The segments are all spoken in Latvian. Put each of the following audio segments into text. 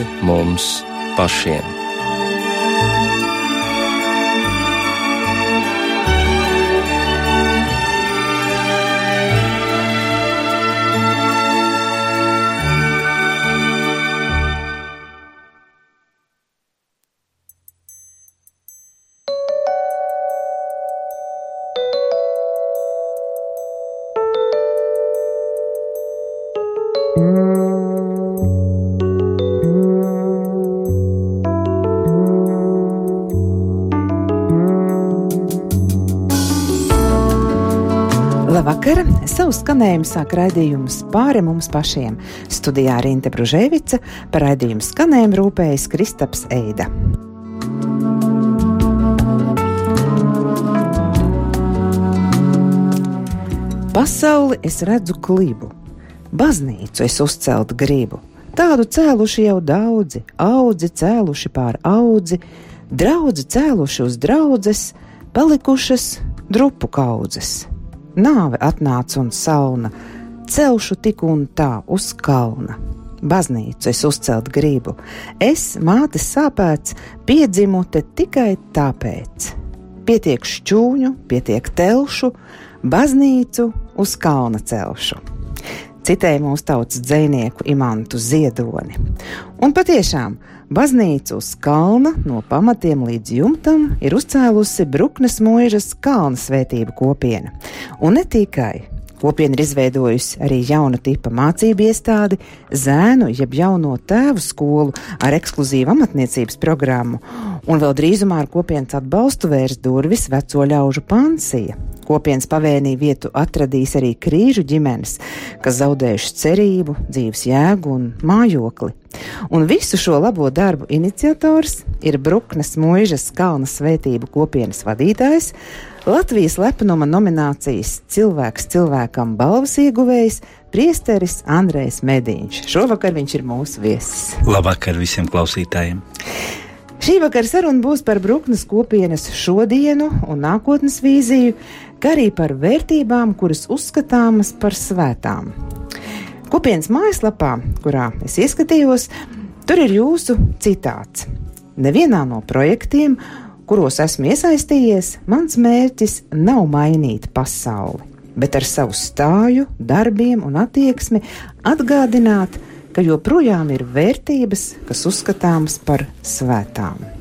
pāri mums pašiem. Savu skanējumu sāk raidījums pāri mums pašiem. Studijā Rīta Bružēvica par raidījumu skanējumu rūpējas Kristaps Eida. Pasauli es redzu klibu, baznīcu es uzcelt gribu. Tādu cēluši jau daudzi, audzi cēluši pār audzi, draudzi cēluši uz draudzes, palikušas drupu kaudzes Nāve atnāca un sauna, celšu tik un tā uz kalna. Baznīcu es uzcelt gribu, es, mātes sāpēts, piedzimu te tikai tāpēc. Pietiek šķūņu, pietiek telšu, baznīcu uz kalna celšu citēja mūsu tautas dzinieku Imantu Ziedoni. Un patiešām, baznīca uz kalna no pamatiem līdz jumtam ir uzcēlusi Bruknes mūžas kalna svētību kopiena. Un ne tikai. Kopiena ir izveidojusi arī jaunu tipu mācību iestādi, zēnu jeb jauno tēvu skolu ar ekskluzīvu amatniecības programmu, un vēl drīzumā ar kopienas atbalstu vērs durvis veco ļaužu pansija. Kopienas pavēnī vietu atradīs arī krīžu ģimenes, kas zaudējuši cerību, dzīves jēgu un mājokli. Un visu šo labo darbu iniciators ir Bruknes Mūžas Kalna svētību kopienas vadītājs, Latvijas lepnuma nominācijas cilvēks cilvēkam balvas ieguvējs Priesteris Andrejs Mediņš. Šovakar viņš ir mūsu viesis. Labvakar visiem klausītājiem! Šī vakara saruna būs par Bruknes kopienas šodienu un nākotnes vīziju, kā arī par vērtībām, kuras uzskatāmas par svētām. Kopienas mājaslapā, kurā es ieskatījos, tur ir jūsu citāts. Nevienā no projektiem, kuros esmu iesaistījies, mans mērķis nav mainīt pasauli, bet ar savu stāju, darbiem un attieksmi atgādināt, ka joprojām ir vērtības, kas uzskatāmas par svētām.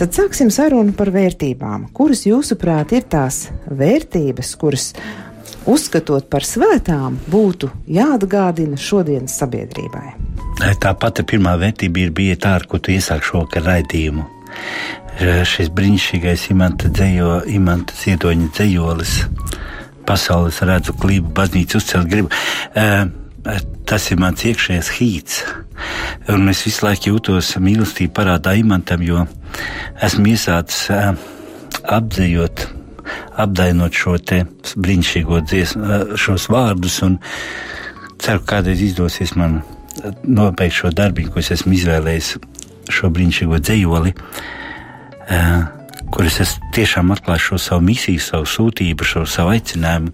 Tad sāksim sarunu par vērtībām. Kuras, jūsuprāt, ir tās vērtības, kuras, uzskatot par svētām, būtu jāatgādina šodienas sabiedrībai? Tā pati pirmā vērtība ir bija tā, ar ko tu iesāki šo raidījumu. Šis brīnišķīgais imanta, dzējo, imanta ziedoņa dzējolis, pasaules redzu klību, baznīcu uzcelt gribu. Uh, tas ir mans iekšējais hīts. Un es visu laiku jūtos mīlestību parādā imantam, jo esmu iesācis apdzējot, apdainot šo te brīnišķīgo dziesmu, šos vārdus, ceru, ka kādreiz izdosies man nobeigt šo darbu, ko es esmu izvēlējis, šo brīnišķīgo dzējoli. Uh, kuras es tiešām atklāšu šo savu misiju, savu sūtību, šo savu aicinājumu,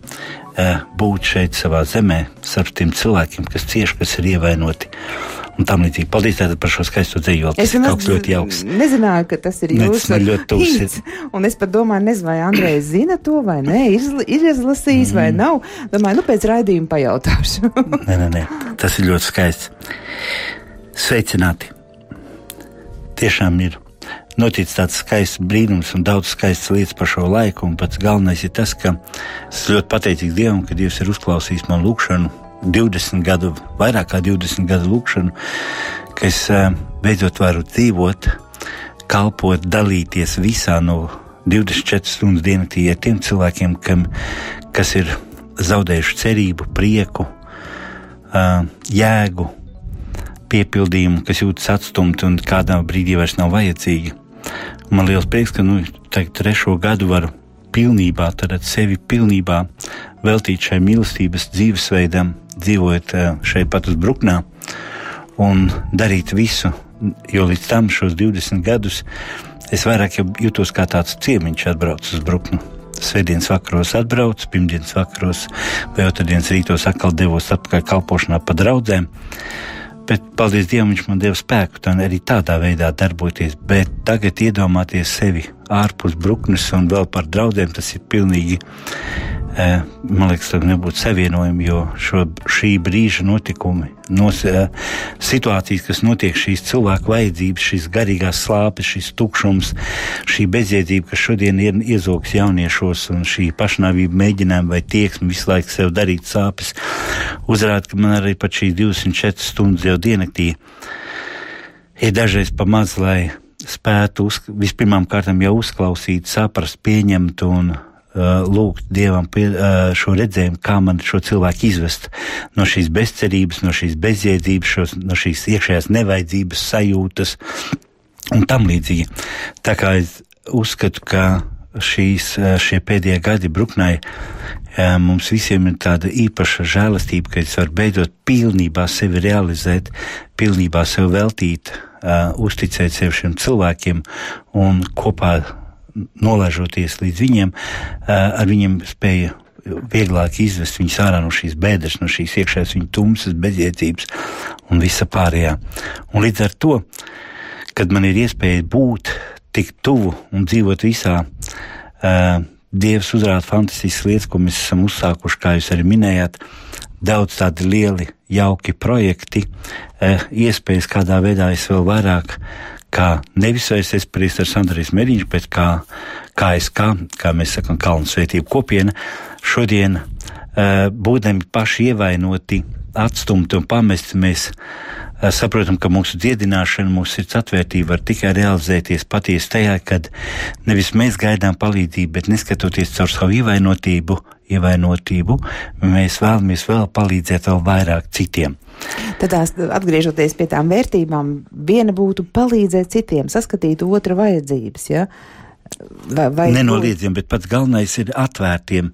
būt šeit savā zemē, starp tiem cilvēkiem, kas cieši, kas ir ievainoti. Un tam līdzīgi. Paldies par šo skaisto dzīslu. Es ļoti jauks. Nezināju, ka tas ir jūsu hīts. Un es pat domāju, nezinu, vai Andrejs zina to vai nē, ir izlasījis mm. vai nav. Domāju, nu pēc raidījuma pajautāšu. nē, nē, nē, tas ir ļoti skaists. Sveicināti! Tiešām ir noticis tāds skaists brīnums un daudz skaistas lietas par šo laiku. Un pats galvenais ir tas, ka es ļoti pateicīgs Dievam, ka Dievs ir uzklausījis manu lūgšanu, 20 gadu, vairāk kā 20 gadu lūgšanu, ka es beidzot varu dzīvot, kalpot, dalīties visā no 24 stundas diennaktī ar tiem cilvēkiem, kam, kas ir zaudējuši cerību, prieku, jēgu, piepildījumu, kas jūtas atstumti un kādā brīdī vairs nav vajadzīgi. Man liels prieks, ka nu, trešo gadu varu pilnībā, tad sevi pilnībā veltīt šai mīlestības dzīvesveidam, dzīvojot eh, šeit pat uz Bruknā un darīt visu, jo līdz tam šos 20 gadus es vairāk jūtos kā tāds ciemiņš atbraucis uz Bruknu. Svētdienas vakaros atbraucu, pirmdienas vakaros vai otrdienas rītos atkal devos atpakaļ kalpošanā pa draudzēm. Bet paldies Dievam, viņš man deva spēku arī tādā veidā darboties. Bet tagad iedomāties sevi ārpus bruknes un vēl par draudiem, tas ir pilnīgi man liekas, ka nebūtu savienojumi, jo šo, šī brīža notikumi, nos, situācijas, kas notiek, šīs cilvēku vajadzības, šīs garīgās slāpes, šis tukšums, šī bezjēdzība, kas šodien ir iezogs jauniešos, un šī pašnāvība mēģinājuma vai tieksme visu laiku sev darīt sāpes, uzrāda, ka man arī pat šīs 204 stundas jau diennaktī ir dažreiz pa maz, lai spētu uz, vispirmām kārtām jau uzklausīt, saprast, pieņemt un lūgt Dievam pie, šo redzējumu, kā man šo cilvēku izvest no šīs bezcerības, no šīs bezjēdzības, šos, no šīs iekšējās nevajadzības sajūtas un tam līdzīgi. Tā kā es uzskatu, ka šīs, šie pēdējie gadi Bruknai mums visiem ir tāda īpaša žēlastība, ka es varu beidzot pilnībā sevi realizēt, pilnībā sev veltīt, uzticēt sev šiem cilvēkiem un kopā nolaižoties līdz viņiem, ar viņiem spēja vieglāk izvest viņus ārā no šīs bēdas, no šīs iekšējās viņa tumsas, bezjēdzības un visa pārējā. Un līdz ar to, kad man ir iespēja būt tik tuvu un dzīvot visā, uh, Dievs uzrāda fantastiskas lietas, ko mēs esam uzsākuši, kā jūs arī minējāt, daudz tādi lieli, jauki projekti, uh, iespējas kādā veidā es vēl vairāk kā nevis vairs es priesteris Andrijs Mediņš, bet kā KSK, kā mēs sakam, Kalnu svētību kopiena, šodien uh, būdami paši ievainoti, atstumti un pamesti, mēs saprotam, ka mūsu dziedināšana, mūsu sirds atvērtība var tikai realizēties patiesi tajā, kad nevis mēs gaidām palīdzību, bet neskatoties caur savu ievainotību, ievainotību, mēs vēlamies vēl palīdzēt vēl vairāk citiem. Tad atgriežoties pie tām vērtībām, viena būtu palīdzēt citiem, saskatīt otra vajadzības. Ja? Vai, vai Nenoliedzami, bet pats galvenais ir atvērtiem.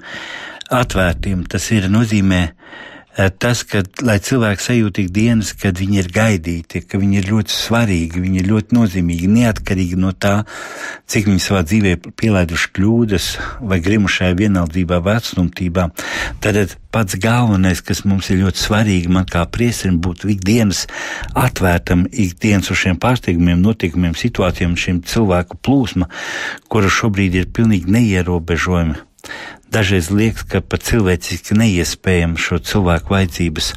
Atvērtiem tas ir nozīmē tas, ka lai cilvēki sajūtītu dienas, kad viņi ir gaidīti, ka viņi ir ļoti svarīgi, viņi ir ļoti nozīmīgi, neatkarīgi no tā, cik viņi savā dzīvē pielaiduši kļūdas vai grimušajā vienaldzībā, vecumtībā. Tad pats galvenais, kas mums ir ļoti svarīgi, man kā priesterim, būtu ikdienas atvērtam, ikdienas uz šiem pārsteigumiem, notikumiem, situācijām, šiem cilvēku plūsma, kura šobrīd ir pilnīgi neierobežojama dažreiz liekas, ka pat cilvēciski neiespējami šo cilvēku vajadzības.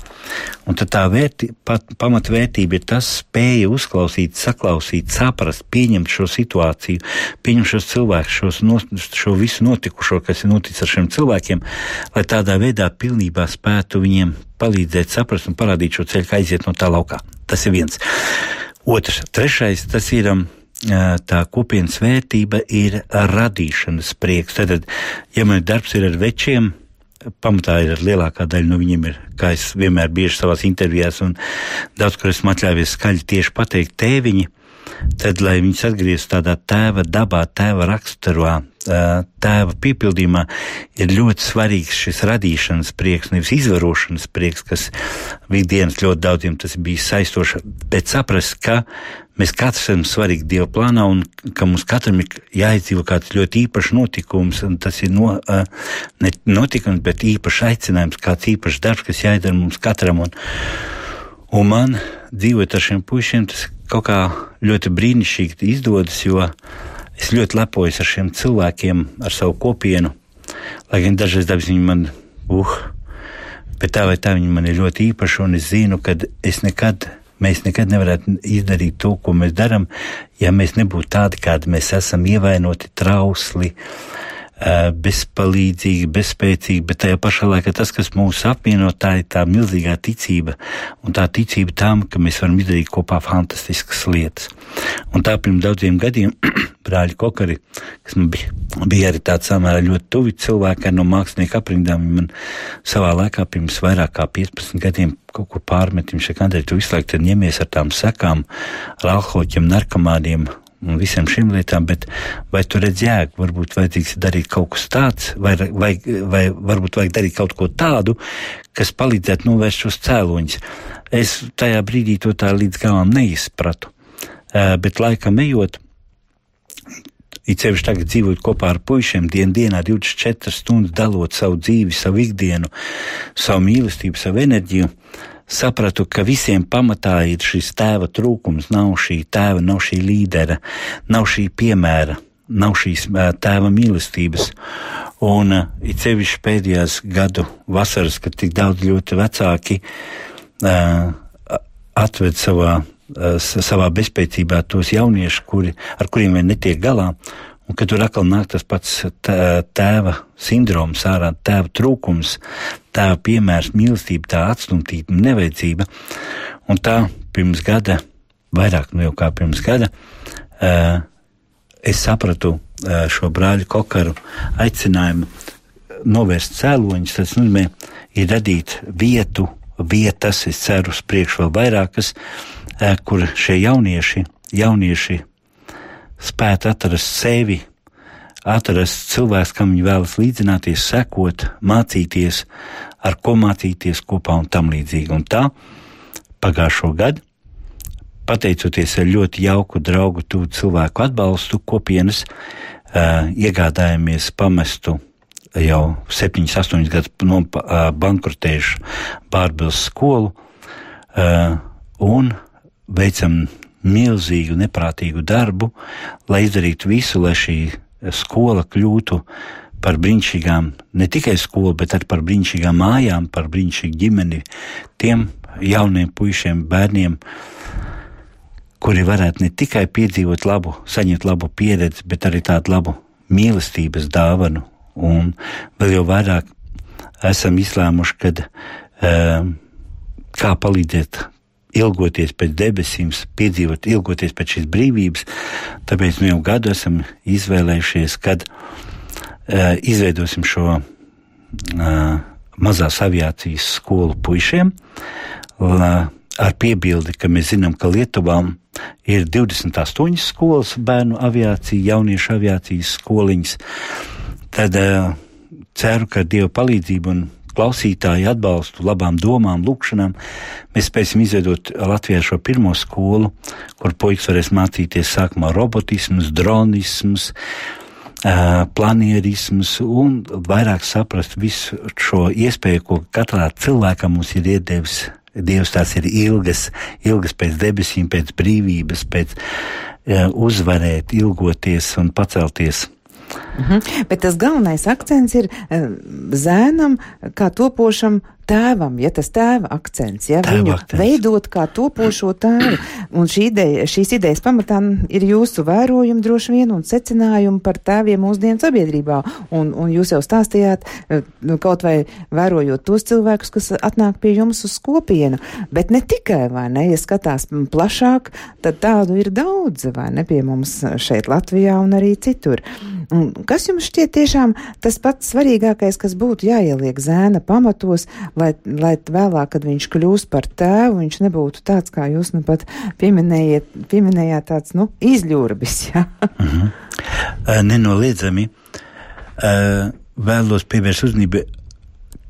Un tad tā vērti, pat, pamatvērtība ir tas spēja uzklausīt, saklausīt, saprast, pieņemt šo situāciju, pieņemt šos cilvēkus, šos no, šo visu notikušo, kas ir noticis ar šiem cilvēkiem, lai tādā veidā pilnībā spētu viņiem palīdzēt saprast un parādīt šo ceļu, kā aiziet no tā laukā. Tas ir viens. Otrs, trešais, tas ir um, tā kopienas vērtība ir radīšanas prieks. Tad, ja man darbs ir ar večiem, pamatā ir lielākā daļa no viņiem, ir, kā es vienmēr bieži savās intervijās un daudz, kur esmu atļāvies skaļi tieši pateikt, tēviņi tad, lai viņus atgrieztu tādā tēva dabā, tēva raksturā, tēva piepildījumā, ir ļoti svarīgs šis radīšanas prieks, nevis izvarošanas prieks, kas ikdienas ļoti daudziem tas bija saistoši, bet saprast, ka mēs katrs esam svarīgi Dieva plānā un ka mums katram ir jāizdzīvo kāds ļoti īpašs notikums, un tas ir no, ne notikums, bet īpašs aicinājums, kāds īpašs darbs, kas jāizdara mums katram. Un, un man dzīvot ar šiem puišiem, tas kaut kā ļoti brīnišķīgi izdodas, jo es ļoti lepojos ar šiem cilvēkiem, ar savu kopienu. Lai gan dažreiz dabas viņi man, uh, bet tā vai tā viņi man ir ļoti īpaši, un es zinu, ka es nekad, mēs nekad nevarētu izdarīt to, ko mēs darām, ja mēs nebūtu tādi, kādi mēs esam, ievainoti, trausli, uh, bezpalīdzīgi, bezspēcīgi, bet tajā pašā laikā tas, kas mūs apvieno, tā ir tā milzīgā ticība un tā ticība tam, ka mēs varam izdarīt kopā fantastiskas lietas. Un tā pirms daudziem gadiem brāļi Kokari, kas man bija, bija arī tāds samērā ļoti tuvi cilvēki no mākslinieka aprindām, man savā laikā pirms vairāk kā 15 gadiem kaut kur pārmetim šeit, Andrej, tu visu laiku ņemies ar tām sekām, ar alkohoļiem, narkomāniem un visiem šīm lietām, bet vai tu redz jēgu, varbūt vajadzīgs darīt kaut kas tāds, vai, vai, vai varbūt vajag darīt kaut ko tādu, kas palīdzētu novērst šos cēloņus. Es tajā brīdī to tā līdz galam neizpratu, bet laikam ejot, It sevišķi tagad dzīvojot kopā ar puišiem, dienu dienā, 24 stundas dalot savu dzīvi, savu ikdienu, savu mīlestību, savu enerģiju, sapratu, ka visiem pamatā ir šis tēva trūkums, nav šī tēva, nav šī līdera, nav šī piemēra, nav šīs tēva mīlestības. Un it sevišķi pēdējās gadu vasaras, kad tik daudz ļoti vecāki uh, atved savā, uh, savā bezspēcībā tos jauniešus, kuri, ar kuriem vien netiek galā, Un kad tur atkal nāk tas pats tēva sindroms, ārā tēva trūkums, tēva piemērs, mīlestība, tā atstumtība, nevajadzība. Un tā pirms gada, vairāk nu jau kā pirms gada, es sapratu šo brāļu kokaru aicinājumu novērst cēloņus. Tas nozīmē, ir radīt vietu, vietas, es ceru, uz priekšu vēl vairākas, kur šie jaunieši, jaunieši spētu atrast sevi, atrast cilvēks, kam viņi vēlas līdzināties, sekot, mācīties, ar ko mācīties kopā un tam līdzīgi. Un tā pagājušo gadu, pateicoties ar ļoti jauku draugu, tuvu cilvēku atbalstu, kopienas uh, iegādājāmies pamestu jau 7, 8 gadus no uh, bankrotējušu Bārbils skolu uh, un veicam milzīgu, neprātīgu darbu, lai izdarītu visu, lai šī skola kļūtu par brīnišķīgām, ne tikai skolu, bet arī par brīnišķīgām mājām, par brīnišķīgu ģimeni tiem jauniem puišiem, bērniem, kuri varētu ne tikai piedzīvot labu, saņemt labu pieredzi, bet arī tādu labu mīlestības dāvanu. Un vēl jau vairāk esam izlēmuši, kad um, kā palīdzēt ilgoties pēc debesīm, piedzīvot, ilgoties pēc šīs brīvības. Tāpēc nu jau gadu esam izvēlējušies, kad uh, izveidosim šo uh, mazās aviācijas skolu puišiem. La, ar piebildi, ka mēs zinām, ka Lietuvā ir 28 skolas bērnu aviācija, jauniešu aviācijas skoliņas. Tad uh, ceru, ka Dieva palīdzību un klausītāju atbalstu, labām domām, lūkšanām, mēs spēsim izveidot Latvijā šo pirmo skolu, kur puikas varēs mācīties sākumā robotisms, dronisms, planierisms un vairāk saprast visu šo iespēju, ko katrā cilvēkam mums ir iedevis. Dievs tās ir ilgas, ilgas pēc debesīm, pēc brīvības, pēc uh, uzvarēt, ilgoties un pacelties. Mhm. Bet tas galvenais akcents ir uh, zēnam, kā topošam tēvam, ja tas tēva akcents, ja tēva viņu akcents. veidot kā topošo tēvu. Un šī ideja, šīs idejas pamatā ir jūsu vērojumi droši vien un secinājumi par tēviem mūsdienu sabiedrībā. Un, un jūs jau stāstījāt, eh, nu, kaut vai vērojot tos cilvēkus, kas atnāk pie jums uz kopienu. Bet ne tikai, vai ne, ja skatās plašāk, tad tādu ir daudz, vai ne, pie mums šeit Latvijā un arī citur. Un kas jums šķiet tiešām tas pats svarīgākais, kas būtu jāieliek zēna pamatos, lai, lai vēlāk, kad viņš kļūs par tēvu, viņš nebūtu tāds, kā jūs nu pat pieminējāt, tāds, nu, izļurbis, jā? Mm -hmm. uh, nenoliedzami uh, vēlos pievērst uzmanību,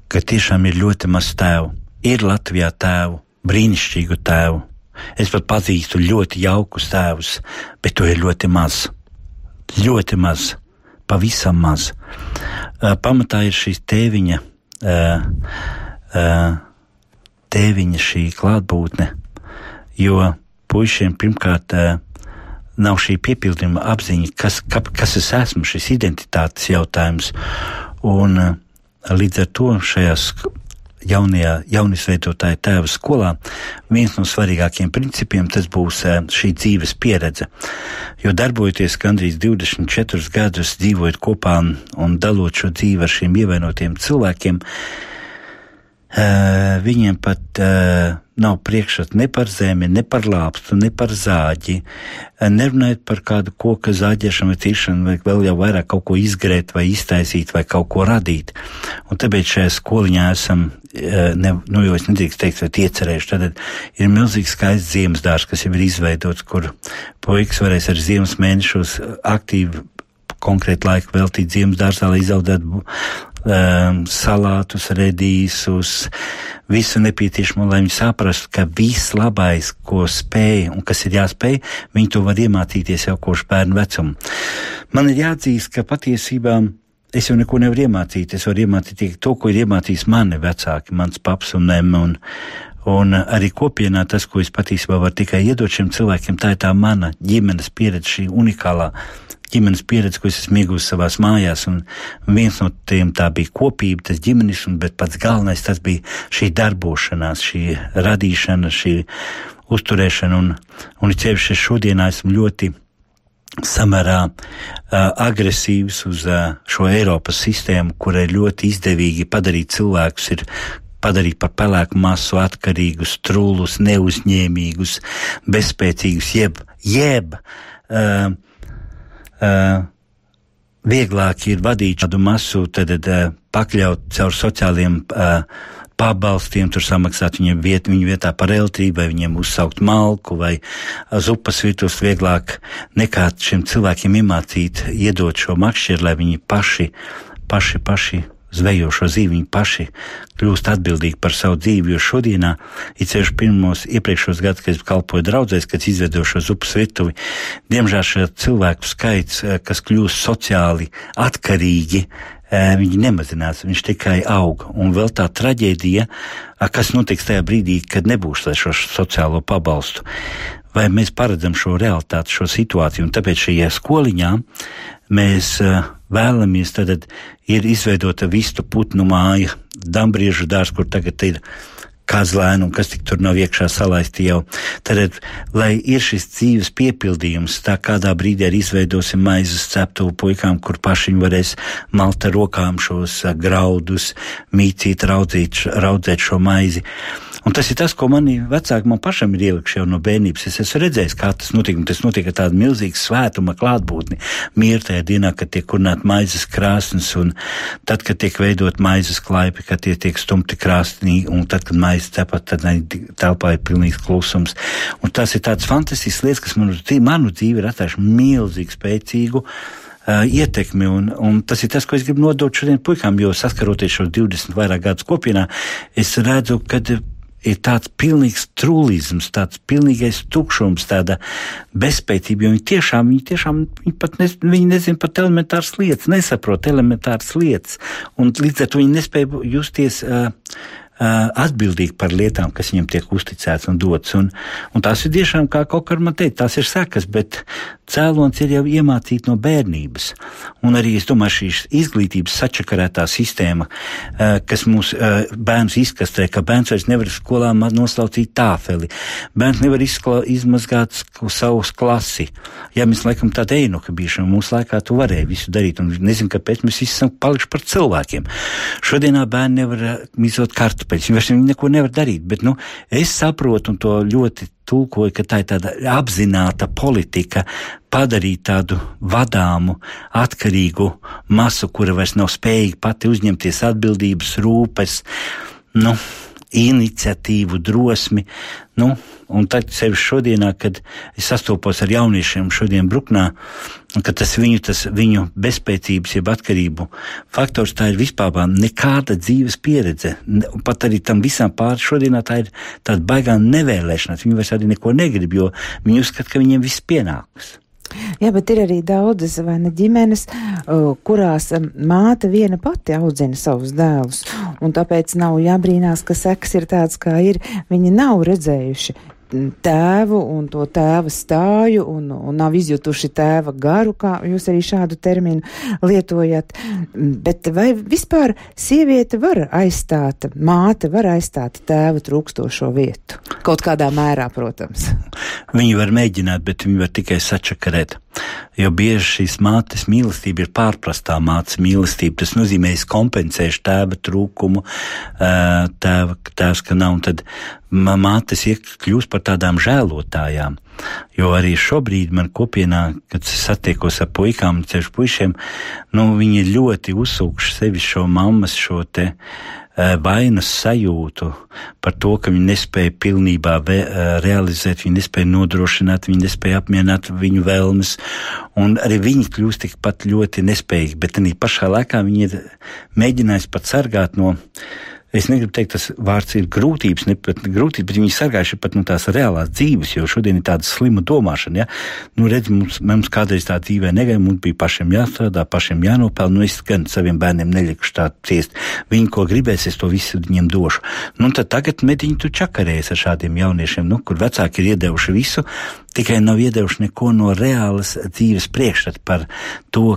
ka tiešām ir ļoti maz tēvu. Ir Latvijā tēvu, brīnišķīgu tēvu. Es pat pazīstu ļoti jaukus tēvus, bet to ir ļoti maz. Ļoti maz, pavisam maz. Uh, pamatā ir šīs tēviņa uh, tēviņa šī klātbūtne, jo puišiem pirmkārt nav šī piepildījuma apziņa, kas, ka, kas es esmu, šis identitātes jautājums. Un līdz ar to šajās jaunajā, jaunisveidotāja tēva skolā viens no svarīgākiem principiem tas būs šī dzīves pieredze. Jo darbojoties gandrīz 24 gadus, dzīvojot kopā un, dalot šo dzīvi ar šiem ievainotiem cilvēkiem, viņiem pat uh, nav priekšstats ne par zemi, ne par lāpstu, ne par zāģi. Uh, nerunājot par kādu koku zāģēšanu vai cīšanu, vai vēl jau vairāk kaut ko izgrēt, vai iztaisīt, vai kaut ko radīt. Un tāpēc šajā skoliņā esam, ne, nu jau es nedrīkst teikt, vai iecerējuši, tad ir milzīgs skaists ziemas dārs, kas jau ir izveidots, kur puikas varēs ar ziemas mēnešos aktīvi konkrētu laiku veltīt ziemas dārzā, lai izaudzētu um, salātus, redīsus, visu nepieciešamo, lai viņi saprastu, ka viss labais, ko spēj un kas ir jāspēj, viņi to var iemācīties jau kopš bērnu vecuma. Man ir jāatzīst, ka patiesībā es jau neko nevaru iemācīt. Es varu iemācīt tikai to, ko ir iemācījis mani vecāki, mans paps un nem. Un, Un arī kopienā tas, ko es patiesībā varu tikai iedot šiem cilvēkiem, tā ir tā mana ģimenes pieredze, šī unikālā ģimenes pieredze, ko es esmu iegūmis savās mājās. Un viens no tiem tā bija kopība, tas ģimenis, un, bet pats galvenais tas bija šī darbošanās, šī radīšana, šī uzturēšana. Un, un ceļš šodien esmu ļoti samērā uh, agresīvs uz uh, šo Eiropas sistēmu, kurai ļoti izdevīgi padarīt cilvēkus ir padarīt par pelēku masu atkarīgus, trūlus, neuzņēmīgus, bezspēcīgus, jeb, jeb uh, uh, vieglāk ir vadīt šādu masu, tad uh, pakļaut caur sociāliem uh, pabalstiem, tur samaksāt viņiem vietu, viņu vietā par elektrību, vai viņiem uzsaukt malku, vai zupas virtus vieglāk nekā šiem cilvēkiem iemācīt, iedot šo makšķeru, lai viņi paši, paši, paši zvejo šo dzīvi, viņi paši kļūst atbildīgi par savu dzīvi. Jo šodienā, it sevišķi pirmos iepriekšējos gados, kad es kalpoju draudzēs, kad izveidoju šo zupas virtuvi, diemžēl šo cilvēku skaits, eh, kas kļūst sociāli atkarīgi, eh, viņi nemazinās, viņš tikai aug. Un vēl tā traģēdija, kas notiks tajā brīdī, kad nebūs šo sociālo pabalstu. Vai mēs paredzam šo realitāti, šo situāciju, un tāpēc šajā skoliņā mēs uh, vēlamies, tad ir izveidota vistu putnu māja, dambriežu dārs, kur tagad ir kazlēnu un kas tik tur nav iekšā salaisti jau. Tad, lai ir šis dzīves piepildījums, tā kādā brīdī arī izveidosim maizes ceptuvu puikām, kur paši viņi varēs malt ar rokām šos graudus, mīcīt, raudzīt, raudzēt šo maizi. Un tas ir tas, ko mani vecāki man pašam ir ielikuši jau no bērnības. Es esmu redzējis, kā tas notiek. Tas notiek ar tādu milzīgu svētuma klātbūtni. Mieru tajā dienā, kad tiek kurnāt maizes krāsnes, un tad, kad tiek veidot maizes klaipi, kad tie tiek stumti krāsnī, un tad, kad maizes cepat, tad telpā ir pilnīgs klusums. Un tas ir tāds fantastisks lietas, kas manu, manu dzīvi ir atstājuši milzīgi spēcīgu. Ietekmi, un, un tas ir tas, ko es gribu nodot šodien puikām, jo saskaroties šo 20 vairāk gadus kopienā, es redzu, ka ir tāds pilnīgs trūlisms, tāds pilnīgais tukšums, tāda bezspētība, jo viņi tiešām, viņi tiešām, viņi pat ne, viņi nezin pat elementāras lietas, nesaprot elementāras lietas, un līdz ar to viņi nespēja justies uh, atbildīgi par lietām, kas viņam tiek uzticēts un dots. Un, un tās ir tiešām, kā kaut kā man teikt, tās ir sekas, bet cēlons ir jau iemācīts no bērnības. Un arī, es domāju, šīs izglītības sačakarētā sistēma, kas mūs bērns izkastē, ka bērns vairs nevar skolā noslaucīt tāfeli, bērns nevar izkla, izmazgāt savus klasi. Jā, mēs laikam tāda einuka bijuši, un mūsu laikā tu varēji visu darīt, un nezinu, kāpēc mēs visi esam palikuši par cilvēkiem. Šodienā bērni nevar mizot kartu kartupeļus. Viņi vairs neko nevar darīt. Bet nu, es saprotu un to ļoti tulkoju, ka tā ir tāda apzināta politika padarīt tādu vadāmu, atkarīgu masu, kura vairs nav spējīga pati uzņemties atbildības, rūpes. Nu, iniciatīvu, drosmi. Nu, un tad sevišķi šodienā, kad es sastopos ar jauniešiem šodien Bruknā, ka tas viņu, tas viņu bezspēcības, jeb atkarību faktors, tā ir vispār nekāda dzīves pieredze. Pat arī tam visam pāri šodienā tā ir tāda baigā nevēlēšanās. Viņi vairs arī neko negrib, jo viņi uzskata, ka viņiem viss pienāks. Jā, bet ir arī daudzas vai ne ģimenes, kurās māte viena pati audzina savus dēlus, un tāpēc nav jābrīnās, ka sekas ir tāds, kā ir. Viņi nav redzējuši tēvu un to tēva stāju un, un nav izjutuši tēva garu, kā jūs arī šādu terminu lietojat. Bet vai vispār sieviete var aizstāt, māte var aizstāt tēva trūkstošo vietu? Kaut kādā mērā, protams. Viņi var mēģināt, bet viņi var tikai sačakarēt. Jo bieži šīs mātes mīlestība ir pārprastā mātes mīlestība. Tas nozīmē, es kompensēšu tēva trūkumu, tēva, tēvs, ka nav, un tad mātes kļūst par tādām žēlotājām. Jo arī šobrīd man kopienā, kad satiekos ar puikām, ceļš puišiem, nu, viņi ļoti uzsūkši sevi šo mammas šo te Eh, vainas sajūtu par to, ka viņi nespēja pilnībā ve, eh, realizēt, viņi nespēja nodrošināt, viņi nespēja apmierināt viņu vēlmes, un arī viņi kļūst tikpat ļoti nespējīgi, bet arī pašā laikā viņi ir mēģinājis pat sargāt no es negribu teikt, tas vārds ir grūtības, ne pat grūtības, bet viņi sargājuši pat no tās reālās dzīves, jo šodien ir tāda slima domāšana. Ja? Nu, redz, mums, mums kādreiz tā dzīvē negāja, mums bija pašiem jāstrādā, pašiem jānopelna. Nu, es gan saviem bērniem nelikšu tā ciest. Viņi, ko gribēs, es to visu viņiem došu. Nu, tad tagad mediņi tu čakarējas ar šādiem jauniešiem, nu, kur vecāki ir iedevuši visu, tikai nav iedevuši neko no reālas dzīves priekšstata par to,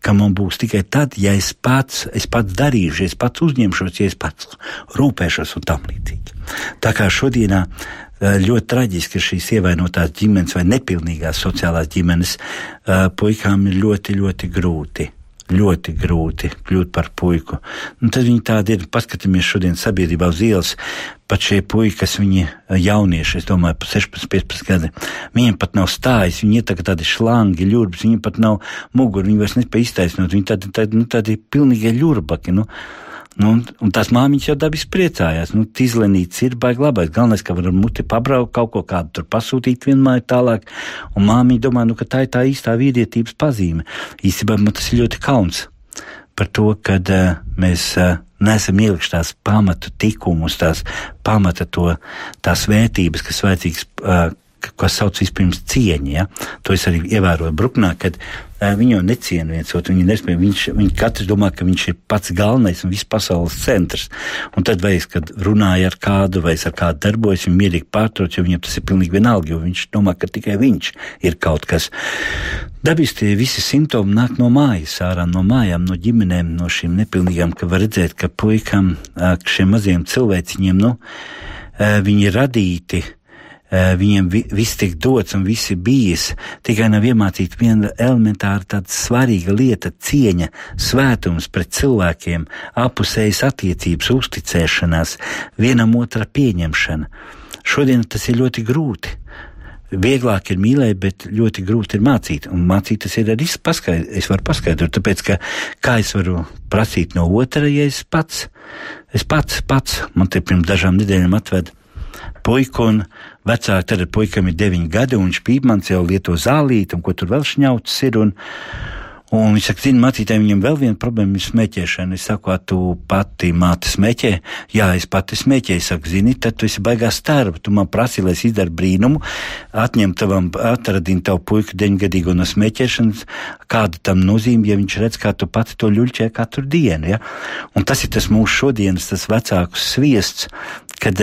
ka man būs tikai tad, ja es pats, es pats darīšu, es pats uzņemšos, ja es pats rūpēšos un tam līdzīgi. Tā kā šodienā eh, ļoti traģiski šīs ievainotās ģimenes vai nepilnīgās sociālās ģimenes eh, puikām ir ļoti, ļoti grūti ļoti grūti kļūt par puiku. Nu, tad viņi tādi ir. Paskatāmies šodien sabiedrībā uz ielas. Pat šie puiši, kas viņi jaunieši, es domāju, pa 16, 15 gadi, viņiem pat nav stājis, viņi ir tagad tādi šlangi, ļurbs, viņiem pat nav muguri, viņi vairs nespēj iztaisnot, viņi tādi, tādi, nu, tādi pilnīgi ļurbaki. Nu. Nu, un, un tās māmiņas jau dabiski priecājās. Nu, Tīzlenīts ir baigi labais. Galvenais, ka varam muti pabraukt, kaut ko kādu tur pasūtīt vienmēr tālāk. Un māmiņa domā, nu, ka tā ir tā īstā vīrietības pazīme. Īstenībā man tas ir ļoti kauns par to, ka uh, mēs uh, neesam ielikuši tās pamatu tikumus, tās pamata to, tās vērtības, kas vajadzīgas. Uh, kas sauc vispirms cieņa. Ja? To es arī ievēroju Bruknā, kad uh, viņi jau neciena viens otru. Viņi nespēja, viņš, viņi katrs domā, ka viņš ir pats galvenais un viss pasaules centrs. Un tad, vai es, kad runāju ar kādu, vai es ar kādu darbojos, viņu mierīgi pārtrauc, jo viņam tas ir pilnīgi vienalga, jo viņš domā, ka tikai viņš ir kaut kas. Dabiski tie visi simptomi nāk no mājas, ārā no mājām, no ģimenēm, no šīm nepilnīgām, ka var redzēt, ka puikam, šiem maziem cilvēciņiem, nu, viņi ir radīti viņiem vi, viss tiek dots un viss ir bijis, tikai nav iemācīta viena elementāra tāda svarīga lieta - cieņa, svētums pret cilvēkiem, apusējas attiecības, uzticēšanās, vienam otra pieņemšana. Šodien tas ir ļoti grūti. Vieglāk ir mīlēt, bet ļoti grūti ir mācīt. Un mācīt tas ir arī paskaidrot. Es varu paskaidrot, tāpēc, ka kā es varu prasīt no otra, ja es pats, es pats, pats, man te pirms dažām nedēļām atveda puiku, un vecāki tad puikam ir deviņi gadi, un viņš pīpmans jau lieto zālīti, un ko tur vēl šņauts ir. Un, Un viņš saka, zini, mācītājiem viņam vēl viena problēma ir smēķēšana. Es saku, tu pati māte smēķē? Jā, es pati smēķēju. Es saku, zini, tad tu esi baigās starba. Tu man prasi, lai es izdaru brīnumu, atņem tavam, atradini tavu puiku deņgadīgo no smēķēšanas, kāda tam nozīme, ja viņš redz, kā tu pati to ļuļķē katru dienu. Ja? Un tas ir tas mūsu šodienas, tas vecāku sviests, kad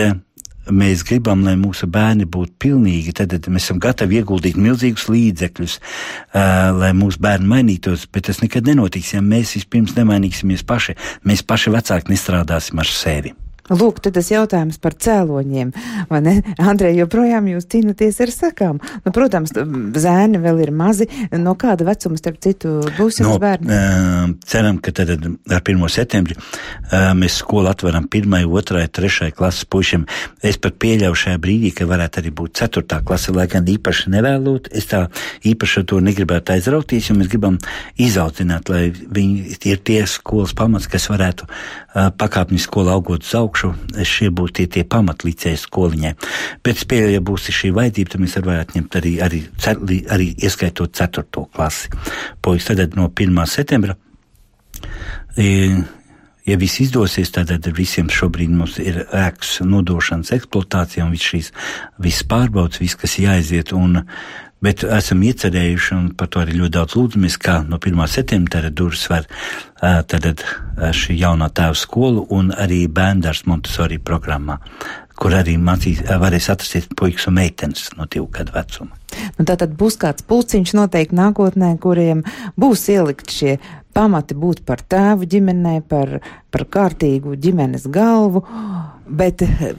mēs gribam, lai mūsu bērni būtu pilnīgi, tad, tad mēs esam gatavi ieguldīt milzīgus līdzekļus, uh, lai mūsu bērni mainītos, bet tas nekad nenotiks, ja mēs vispirms nemainīsimies paši. Mēs paši vecāki nestrādāsim ar sevi. Lūk, tad tas jautājums par cēloņiem, vai ne? Andrej, joprojām jūs cīnaties ar sakām. Nu, protams, zēni vēl ir mazi. No kāda vecuma, starp citu, būs jums no, bērni? Uh, ceram, ka tad ar 1. septembri uh, mēs skolu atveram 1., 2., 3. klases pušiem. Es pat pieļauju šajā brīdī, ka varētu arī būt 4. klase, lai gan īpaši nevēlot. Es tā īpaši ar to negribētu aizrauties, jo mēs gribam izaudzināt, lai viņi ir tie skolas pamats, kas varētu uh, pakāpņu skolu augot uz augšu augšu, šie būs tie, tie pamatlīdzēji skoliņai. Bet, pieļauju, ja būs šī vajadzība, tad mēs varētu ņemt arī, arī, arī, arī ieskaitot 4. klasi. Pois tad no 1. septembra. E, ja viss izdosies, tad visiem šobrīd mums ir ēkas nodošanas eksploatācija un viss šīs viss pārbaudas, viss, kas jāaiziet. Un, Bet esam iecerējuši, un par to arī ļoti daudz lūdzamies, kā no 1. septembra durvis var tad šī jaunā tēva skolu un arī bērndārs Montesori programmā, kur arī mācīs, varēs atrast puikas un meitenes no divu gadu vecuma. Nu, tā tad būs kāds pulciņš noteikti nākotnē, kuriem būs ielikt šie pamati būt par tēvu ģimenē, par, par kārtīgu ģimenes galvu, bet eh,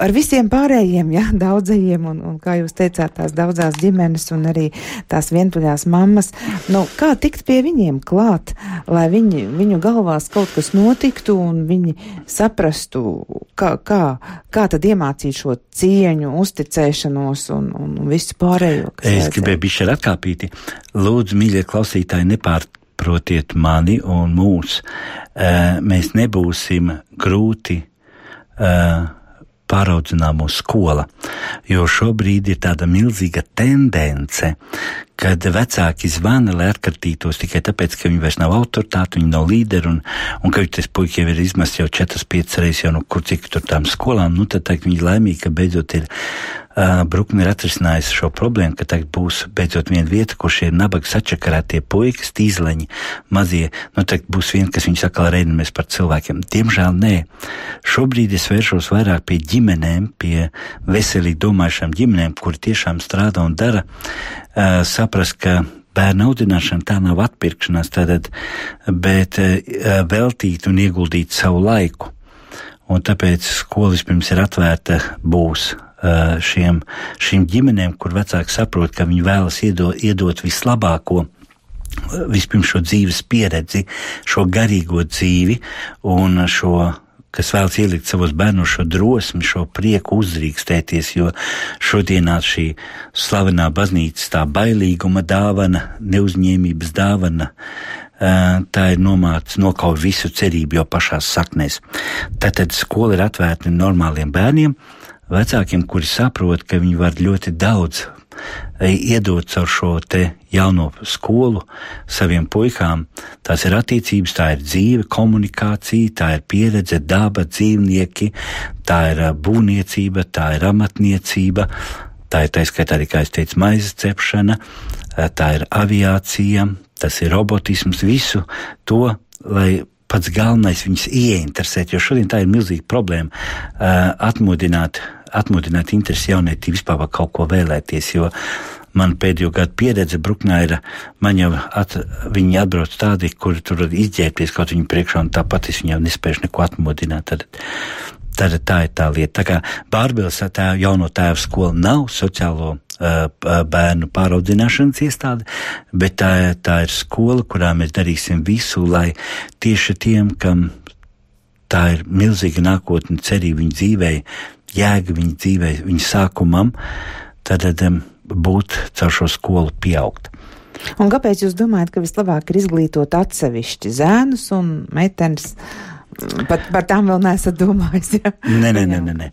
ar visiem pārējiem, ja, daudzajiem, un, un kā jūs teicāt, tās daudzās ģimenes un arī tās vientuļās mammas, nu, kā tikt pie viņiem klāt, lai viņi, viņu galvās kaut kas notiktu un viņi saprastu, kā, kā, kā tad iemācīt šo cieņu, uzticēšanos un, un visu pārējo. Es gribēju bišķi atkāpīti. Lūdzu, mīļie klausītāji, nepār saprotiet mani un mūs, mēs nebūsim grūti pāraudzināmo skola. Jo šobrīd ir tāda milzīga tendence, kad vecāki zvana, lai atkartītos tikai tāpēc, ka viņi vairs nav autoritāti, viņi nav līderi, un, un ka tas puisis jau ir izmests jau 4-5 reizes, jau no kur cik tur tām skolām, nu tad tā, viņi laimīgi, ka beidzot ir Brukne ir atrisinājusi šo problēmu, ka tagad būs beidzot viena vieta, kur šie nabaga sačakarētie puikas, tīzleņi, mazie, nu tagad būs viena, kas viņus atkal reinamies par cilvēkiem. Diemžēl nē. Šobrīd es vēršos vairāk pie ģimenēm, pie veselīgi domājušām ģimenēm, kuri tiešām strādā un dara, uh, saprast, ka bērnu audināšana tā nav atpirkšanās, tātad, bet uh, veltīt un ieguldīt savu laiku. Un tāpēc skola vispirms ir atvērta būs šiem, šīm ģimenēm, kur vecāki saprot, ka viņi vēlas iedot, iedot vislabāko. Vispirms šo dzīves pieredzi, šo garīgo dzīvi un šo kas vēlas ielikt savos bērnos šo drosmi, šo prieku uzdrīkstēties, jo šodienā šī slavenā baznīcas tā bailīguma dāvana, neuzņēmības dāvana, tā ir nomāca nokauj visu cerību jau pašās saknēs. Tātad skola ir atvērta normāliem bērniem, vecākiem, kuri saprot, ka viņi var ļoti daudz iedot caur šo te jauno skolu saviem puikām. Tās ir attiecības, tā ir dzīve, komunikācija, tā ir pieredze, daba, dzīvnieki, tā ir būvniecība, tā ir amatniecība, tā ir taiskaitā arī, kā es teicu, maizes cepšana, tā ir aviācija, tas ir robotisms, visu to, lai pats galvenais viņus ieinteresēt, jo šodien tā ir milzīga problēma uh, atmodināt, atmodināt interesi jaunietī vispār par kaut ko vēlēties, jo man pēdējo gadu pieredze Bruknā ir, man jau at, viņi atbrauc tādi, kuri tur izģērbties kaut viņu priekšā, un tāpat es viņam nespēju neko atmodināt. Tad, tad tā ir tā lieta. Tā kā Bārbils tā jauno tēvu skola nav sociālo bērnu pāraudzināšanas iestāde, bet tā, tā ir skola, kurā mēs darīsim visu, lai tieši tiem, kam tā ir milzīga nākotne, cerība viņa dzīvē, jēga viņa dzīvē, viņa sākumam, tad um, būt caur šo skolu pieaugt. Un kāpēc jūs domājat, ka vislabāk ir izglītot atsevišķi zēnus un meitenes? Pat par tām vēl neesat domājis. Ja? Nē, nē, nē, nē, nē.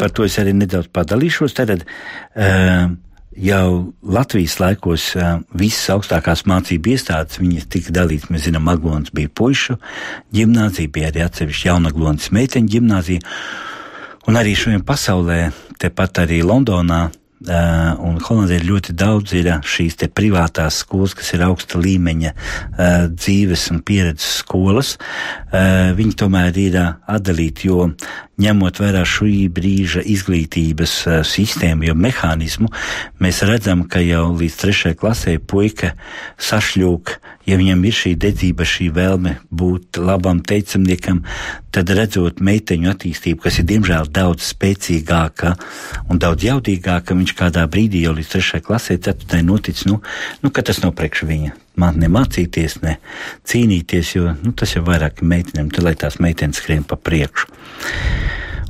Par to es arī nedaudz padalīšos. Tad uh, jau Latvijas laikos uh, visas augstākās mācību iestādes, tika dalītas, mēs zinām, Aglons bija puišu ģimnāzija, bija arī atsevišķi jaunaglonas meiteņu ģimnāzija. Un arī šodien pasaulē, tepat arī Londonā, un Holandē ļoti daudz ir šīs privātās skolas, kas ir augsta līmeņa uh, dzīves un pieredzes skolas. Viņi tomēr ir atdalīti, jo ņemot vērā šī brīža izglītības sistēmu, jo mehānismu, mēs redzam, ka jau līdz trešajai klasē puika sašļūk ja viņam ir šī dedzība, šī vēlme būt labam teicamniekam, tad redzot meiteņu attīstību, kas ir diemžēl daudz spēcīgāka un daudz jaudīgāka, viņš kādā brīdī jau līdz trešajai klasē, ceturtai notic, nu, nu, ka tas nav priekš viņa. Man ne mācīties, ne cīnīties, jo nu, tas jau vairāk meitenēm, tad lai tās meitenes skrien pa priekšu.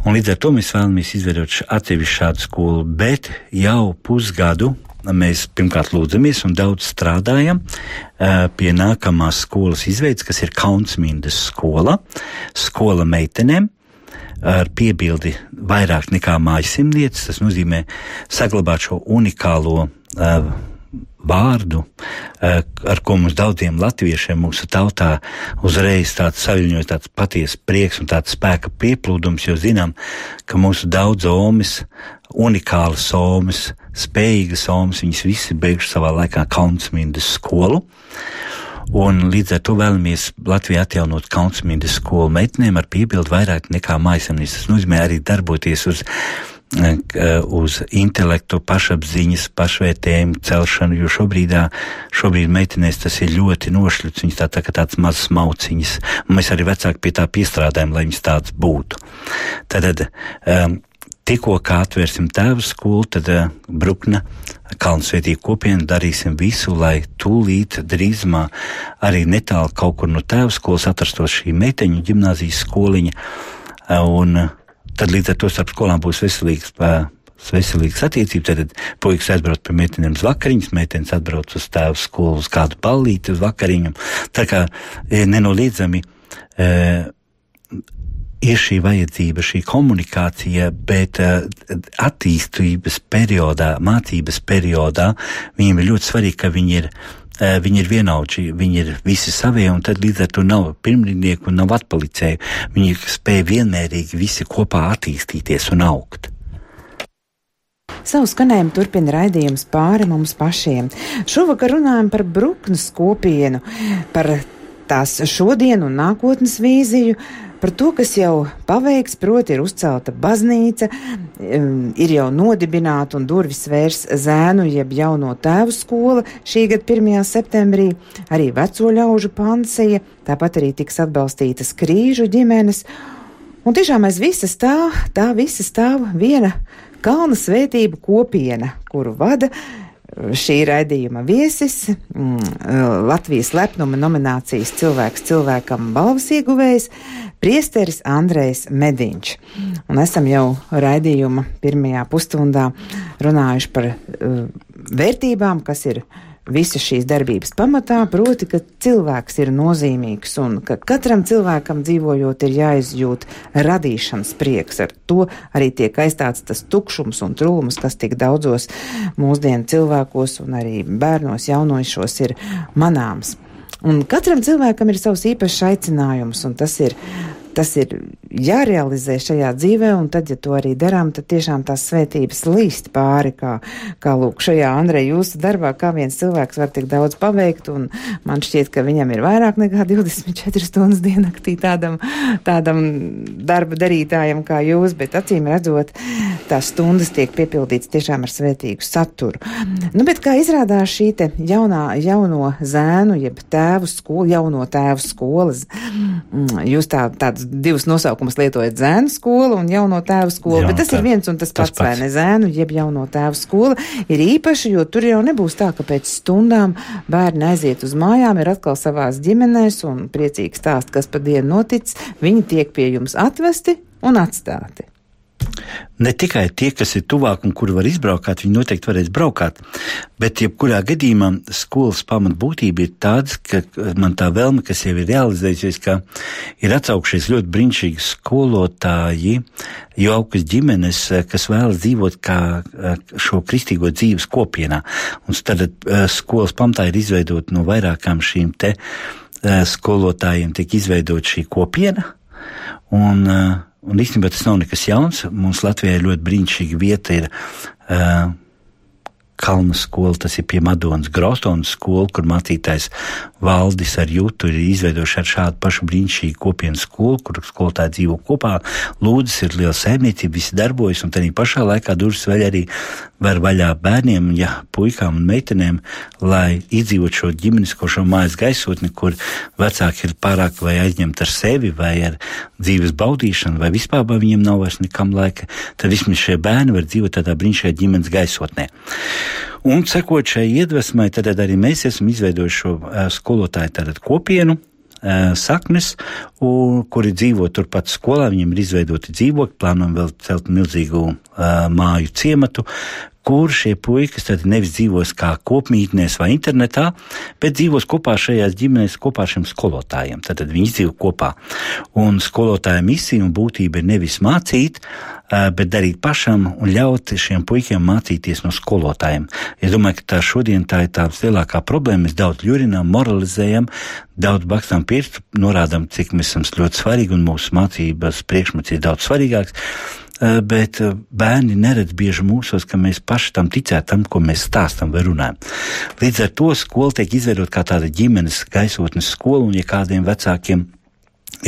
Un līdz ar to mēs vēlamies izveidot atsevišķu šādu skolu, bet jau pusgadu mēs pirmkārt lūdzamies un daudz strādājam pie nākamās skolas izveids, kas ir Kaunsmindas skola, skola meitenēm ar piebildi vairāk nekā mājasimnieces. Tas nozīmē saglabāt šo unikālo uh, vārdu, uh, ar ko mums daudziem latviešiem, mūsu tautā, uzreiz tāds saviņojas tāds patiesa prieks un tāds spēka pieplūdums, jo zinām, ka mūsu daudz omis, unikālas omis, spējīgas omas, viņas visi beiguši savā laikā Kaunsmindas skolu. Un līdz ar to vēlamies Latvijā atjaunot Kaunsmindas skolu meitenēm ar piebildu vairāk nekā mājasemnības. Tas nozīmē arī darboties uz eh, uz intelektu, pašapziņas, pašvērtējumu celšanu, jo šobrīd, šobrīd meitenēs tas ir ļoti nošļuts, viņas tā, tā kā tāds mazs mauciņas, mēs arī vecāki pie tā piestrādājam, lai viņas tāds būtu. Tad, um, tikko kā atvērsim tēvu skolu, tad uh, Brukna Kalnsvētī kopienu darīsim visu, lai tūlīt drīzumā arī netālu kaut kur no tēvu skolas atrastos šī meiteņu ģimnāzijas skoliņa, uh, un uh, tad līdz ar to starp skolām būs veselīgs. Uh, veselīgas attiecības. Tad puikas aizbrauc pie meitenēm uz vakariņas, meitenes atbrauc uz tēvu skolu uz kādu ballīti uz vakariņu. Tā kā e, nenoliedzami e, ir šī vajadzība, šī komunikācija, bet uh, attīstības periodā, mācības periodā, viņiem ir ļoti svarīgi, ka viņi ir viņi ir vienaudži, viņi ir visi savie, un tad līdz ar to nav pirmrindnieku un nav atpalicēju. Viņi spēja vienmērīgi visi kopā attīstīties un augt. Savu skanējumu turpina raidījums pāri mums pašiem. Šovakar runājam par Bruknes kopienu, par tās šodienu un nākotnes vīziju, par to, kas jau paveikts, proti ir uzcelta baznīca, ir jau nodibināta un durvis vērs zēnu jeb jauno tēvu skola šī gada 1. septembrī, arī veco ļaužu pansija, tāpat arī tiks atbalstītas krīžu ģimenes. Un tiešām aiz visa stāv, tā visa stāv viena kalna svētību kopiena, kuru vada šī raidījuma viesis, mm, Latvijas lepnuma nominācijas cilvēks cilvēkam balvas ieguvējs, priesteris Andrejs Mediņš. Un esam jau raidījuma pirmajā pusstundā runājuši par uh, vērtībām, kas ir visas šīs darbības pamatā, proti, ka cilvēks ir nozīmīgs un ka katram cilvēkam dzīvojot ir jāizjūt radīšanas prieks. Ar to arī tiek aizstāts tas tukšums un trūlums, kas tik daudzos mūsdienu cilvēkos un arī bērnos jaunošos ir manāms. Un katram cilvēkam ir savs īpašs aicinājums, un tas ir tas ir jārealizē šajā dzīvē, un tad, ja to arī darām, tad tiešām tās svētības līst pāri, kā, kā lūk, šajā Andrei jūsu darbā, kā viens cilvēks var tik daudz paveikt, un man šķiet, ka viņam ir vairāk nekā 24 stundas diennaktī tādam, tādam darba darītājam kā jūs, bet acīm redzot, tās stundas tiek piepildīts tiešām ar svētīgu saturu. Nu, bet kā izrādās šī te jaunā, jauno zēnu, jeb tēvu skolu, jauno tēvu skolas, mm, jūs tā, tāds divus nosaukumus lietojat zēnu skolu un jauno tēvu skolu, Jā, bet tas tā, ir viens un tas, tas pats, pats, vai ne? Zēnu, jeb jauno tēvu skola ir īpaši, jo tur jau nebūs tā, ka pēc stundām bērni aiziet uz mājām, ir atkal savās ģimenēs un priecīgi stāst, kas pa dienu noticis, viņi tiek pie jums atvesti un atstāti. Ne tikai tie, kas ir tuvāk un kur var izbraukāt, viņi noteikti varēs braukāt, bet jebkurā gadījumā skolas pamatbūtība ir tāda, ka man tā vēlme, kas jau ir realizējusies, ka ir atsaukšies ļoti brīnišķīgi skolotāji, jaukas ģimenes, kas vēlas dzīvot kā šo kristīgo dzīves kopienā. Un tad skolas pamatā ir izveidot no vairākām šīm te skolotājiem tiek izveidot šī kopiena. Un, uh, Un īstenībā tas nav nekas jauns. Mums Latvijā ļoti brīnišķīga vieta ir uh, Kalnu skola, tas ir pie Madonas Grostonas skola, kur mācītājs Valdis ar Jūtu ir izveidojuši ar šādu pašu brīnišķīgu kopienu skolu, kur skolotāji dzīvo kopā. Lūdzas ir liela saimniecība, visi darbojas, un tādā pašā laikā durvis vēl arī var vaļā bērniem, ja puikām un meitenēm, lai izdzīvot šo ģimenisko šo mājas gaisotni, kur vecāki ir pārāk vai aizņemti ar sevi, vai ar dzīves baudīšanu, vai vispār vai viņiem nav vairs nekam laika, tad vismaz šie bērni var dzīvot tādā brīnišķīgā ģimenes gaisotnē. Un sekot šai iedvesmai, tad arī mēs esam izveidojuši šo uh, skolotāju tātad kopienu, saknes, un, kuri dzīvo turpat skolā. Viņiem ir izveidoti dzīvokļi, plānojam vēl celt milzīgu uh, māju ciematu, kur šie puikas tad nevis dzīvos kā kopmītnēs vai internetā, bet dzīvos kopā šajās ģimenēs, kopā ar šiem skolotājiem. Tad, tad viņi dzīvo kopā. Un skolotāja misija un būtība ir nevis mācīt, bet darīt pašam un ļaut šiem puikiem mācīties no skolotājiem. Es domāju, ka tā šodien tā ir tā lielākā problēma. Mēs daudz ļurinām, moralizējam, daudz bakstām pirkstu, norādām, cik mēs esam ļoti svarīgi un mūsu mācības priekšmets ir daudz svarīgāks. Eh, bet eh, bērni neredz bieži mūsos, ka mēs paši tam ticētu, tam, ko mēs stāstam vai runājam. Līdz ar to skola tiek izveidota kā tāda ģimenes gaisotnes skola, un ja kādiem vecākiem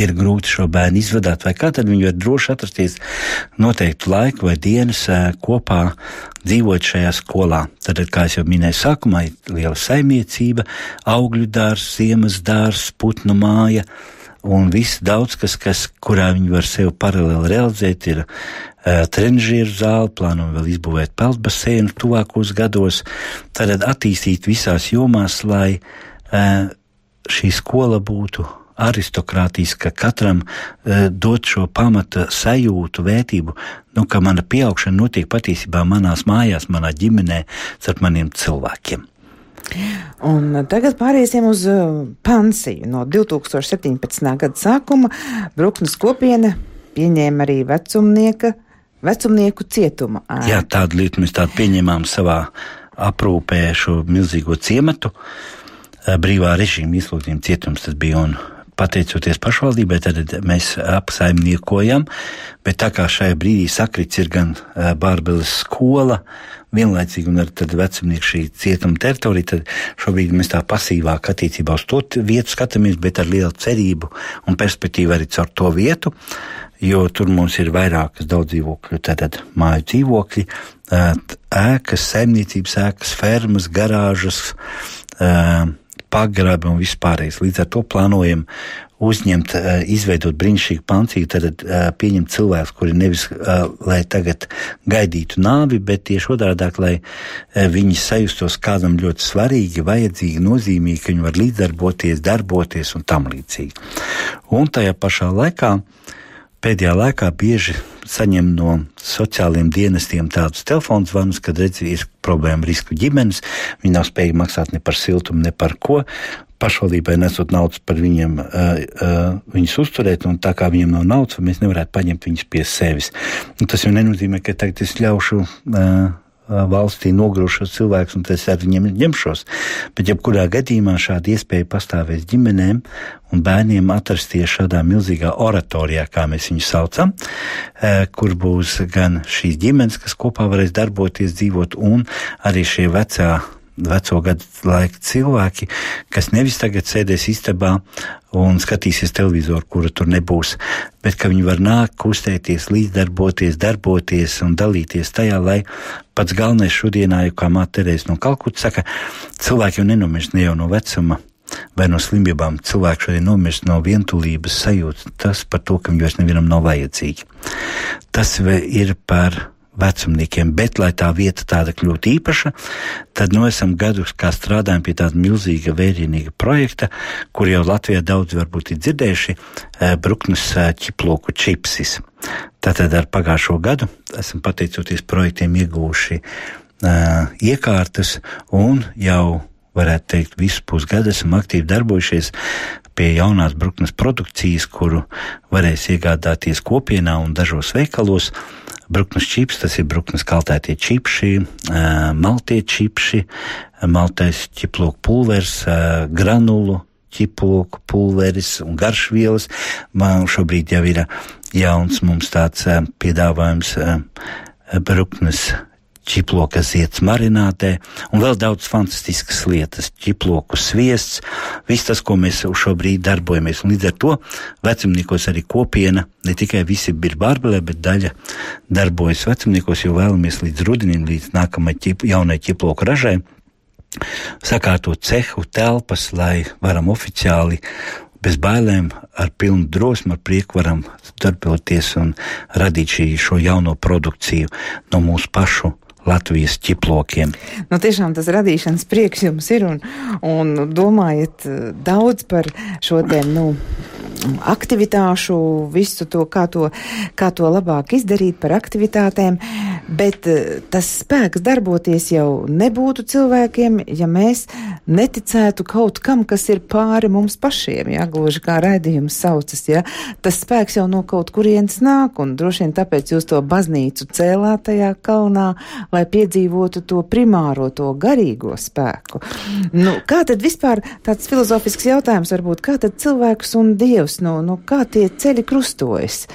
ir grūti šo bērnu izvadāt, vai kā tad viņi var droši atrasties noteiktu laiku vai dienas eh, kopā dzīvot šajā skolā. Tad, kā jau minēju, sākumā ir liela saimniecība, augļu dārs, ziemas dārs, putnu māja un viss daudz kas, kas kurā viņi var sevi paralēli realizēt, ir uh, trenižieru zāle, plānojam vēl izbūvēt peldbaseinu tuvākos gados, tad attīstīt visās jomās, lai uh, šī skola būtu aristokrātiska, katram uh, dot šo pamata sajūtu, vērtību, nu, ka mana pieaugšana notiek patiesībā manās mājās, manā ģimenē, starp maniem cilvēkiem. Un tagad pāriesim uz uh, Pansiju. No 2017. gada sākuma Bruknes kopiena pieņēma arī vecumnieka, vecumnieku cietuma ēku. Jā, tādu lietu mēs tādu pieņēmām savā aprūpē šo milzīgo ciematu. Brīvā režīma izlūgtiem cietums tas bija un pateicoties pašvaldībai, tad mēs apsaimniekojam, bet tā kā šajā brīdī sakrits ir gan Bārbeles skola, vienlaicīgi un ar vecumnieku šī cietuma teritorija, tad šobrīd mēs tā pasīvāk attiecībā uz to vietu skatāmies, bet ar lielu cerību un perspektīvu arī caur to vietu, jo tur mums ir vairākas daudz dzīvokļu, tātad māju dzīvokļi, ēkas, saimniecības ēkas, fermas, garāžas, pagrabi un vispārējais. Līdz ar to plānojam uzņemt, eh, izveidot brīnišķīgu pancīgu, tad eh, pieņemt cilvēkus, kuri nevis, eh, lai tagad gaidītu nāvi, bet tieši otrādāk, lai viņi sajustos kādam ļoti svarīgi, vajadzīgi, nozīmīgi, ka viņi var līdzdarboties, darboties un tam līdzīgi. Un tajā pašā laikā pēdējā laikā bieži saņem no sociālajiem dienestiem tādus telefonu zvanus, kad redz, ir problēma risku ģimenes, viņi nav spējīgi maksāt ne par siltumu, ne par ko, pašvaldībai nesot naudas par viņiem, uh, uh, viņus uzturēt, un tā kā viņiem nav naudas, mēs nevarētu paņemt viņus pie sevis. Un tas jau nenozīmē, ka tagad es ļaušu. Uh, valstī nogrušos cilvēkus, un es ar viņiem ņemšos. Bet, jebkurā gadījumā, šāda iespēja pastāvēs ģimenēm un bērniem atrasties šādā milzīgā oratorijā, kā mēs viņu saucam, kur būs gan šīs ģimenes, kas kopā varēs darboties, dzīvot, un arī šie vecā veco gadu laika cilvēki, kas nevis tagad sēdēs istabā un skatīsies televizoru, kura tur nebūs, bet ka viņi var nākt, kustēties, līdzdarboties, darboties un dalīties tajā, lai pats galvenais šodienā, jau kā māte Terēs no Kalkuta saka, cilvēki jau nenomirst ne jau no vecuma. Vai no slimībām cilvēks šodien nomirst no vientulības sajūtas, tas par to, ka viņi vairs nevienam nav vajadzīgi. Tas ir par vecumniekiem, bet, lai tā vieta tāda kļūtu īpaša, tad nu esam gadus kā strādājam pie tāda milzīga vērienīga projekta, kur jau Latvijā daudz varbūt ir dzirdējuši eh, Bruknes eh, ķiploku čipsis. Tātad ar pagājušo gadu esam pateicoties projektiem ieguvuši uh, iekārtas un jau varētu teikt, visu pusgadu esam aktīvi darbojušies pie jaunās bruknes produkcijas, kuru varēs iegādāties kopienā un dažos veikalos. Bruknes čips, tas ir bruknes kaltētie čipši, maltie čipši, maltais ķiploku pulvers, granulu ķiploku pulveris un garšvielas. Man šobrīd jau ir jauns mums tāds piedāvājums bruknes ķiploka zieds marinātē un vēl daudz fantastiskas lietas - ķiploku sviests, viss tas, ko mēs šobrīd darbojamies. Un līdz ar to vecumniekos arī kopiena, ne tikai visi ir bārbelē, bet daļa darbojas vecumniekos, jo vēlamies līdz rudenim, līdz nākamajai ķip, jaunai ķiploku ražai sakārtot cehu, telpas, lai varam oficiāli bez bailēm, ar pilnu drosmi, ar prieku varam darboties un radīt šī, šo jauno produkciju no mūsu pašu Latvijas ķiplokiem. Nu, tiešām tas radīšanas prieks jums ir un, un domājat eh, daudz par šo te, nu, aktivitāšu, visu to kā, to, kā to labāk izdarīt par aktivitātēm, bet eh, tas spēks darboties jau nebūtu cilvēkiem, ja mēs neticētu kaut kam, kas ir pāri mums pašiem, ja, gluži kā raidījums saucas, ja, tas spēks jau no kaut kurienes nāk, un droši vien tāpēc jūs to baznīcu cēlāt tajā kalnā, lai piedzīvotu to primāro, to garīgo spēku. Nu, kā tad vispār tāds filozofisks jautājums varbūt, kā tad cilvēks un dievs nu, nu kā tie ceļi krustojas?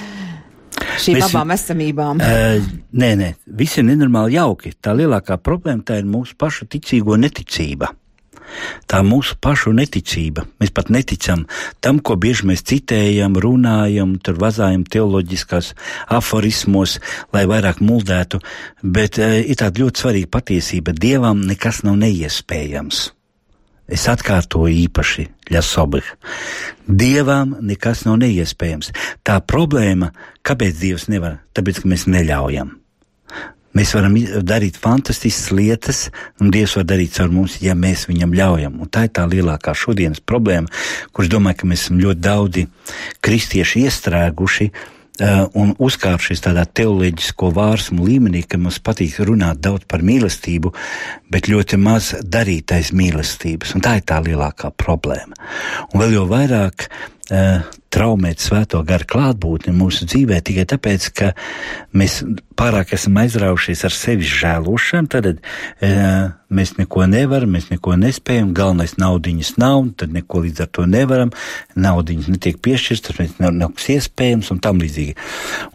Šīm Mēs, abām esamībām. Uh, nē, nē, viss ir nenormāli jauki. Tā lielākā problēma tā ir mūsu pašu ticīgo neticība. Tā mūsu pašu neticība. Mēs pat neticam tam, ko bieži mēs citējam, runājam, tur vazājam teoloģiskās aforismos, lai vairāk muldētu, bet e, ir tāda ļoti svarīga patiesība. Dievam nekas nav neiespējams. Es atkārtoju īpaši Ļasobih. Dievam nekas nav neiespējams. Tā problēma, kāpēc Dievs nevar? Tāpēc, ka mēs neļaujam. Mēs varam darīt fantastiskas lietas, un Dievs var darīt caur mums, ja mēs viņam ļaujam. Un tā ir tā lielākā šodienas problēma, kurš domāju, ka mēs esam ļoti daudzi kristieši iestrēguši Uh, un uzkāpšies tādā teoloģisko vārsmu līmenī, ka mums patīk runāt daudz par mīlestību, bet ļoti maz darīt aiz mīlestības. Un tā ir tā lielākā problēma. Un vēl jau vairāk uh, traumēt svēto garu klātbūtni mūsu dzīvē tikai tāpēc, ka mēs pārāk esam aizraujušies ar sevis žēlošanu, tad e, mēs neko nevaram, mēs neko nespējam, galvenais naudiņas nav, tad neko līdz ar to nevaram, naudiņas netiek piešķirts, tas mēs nav, nav iespējams un tam līdzīgi.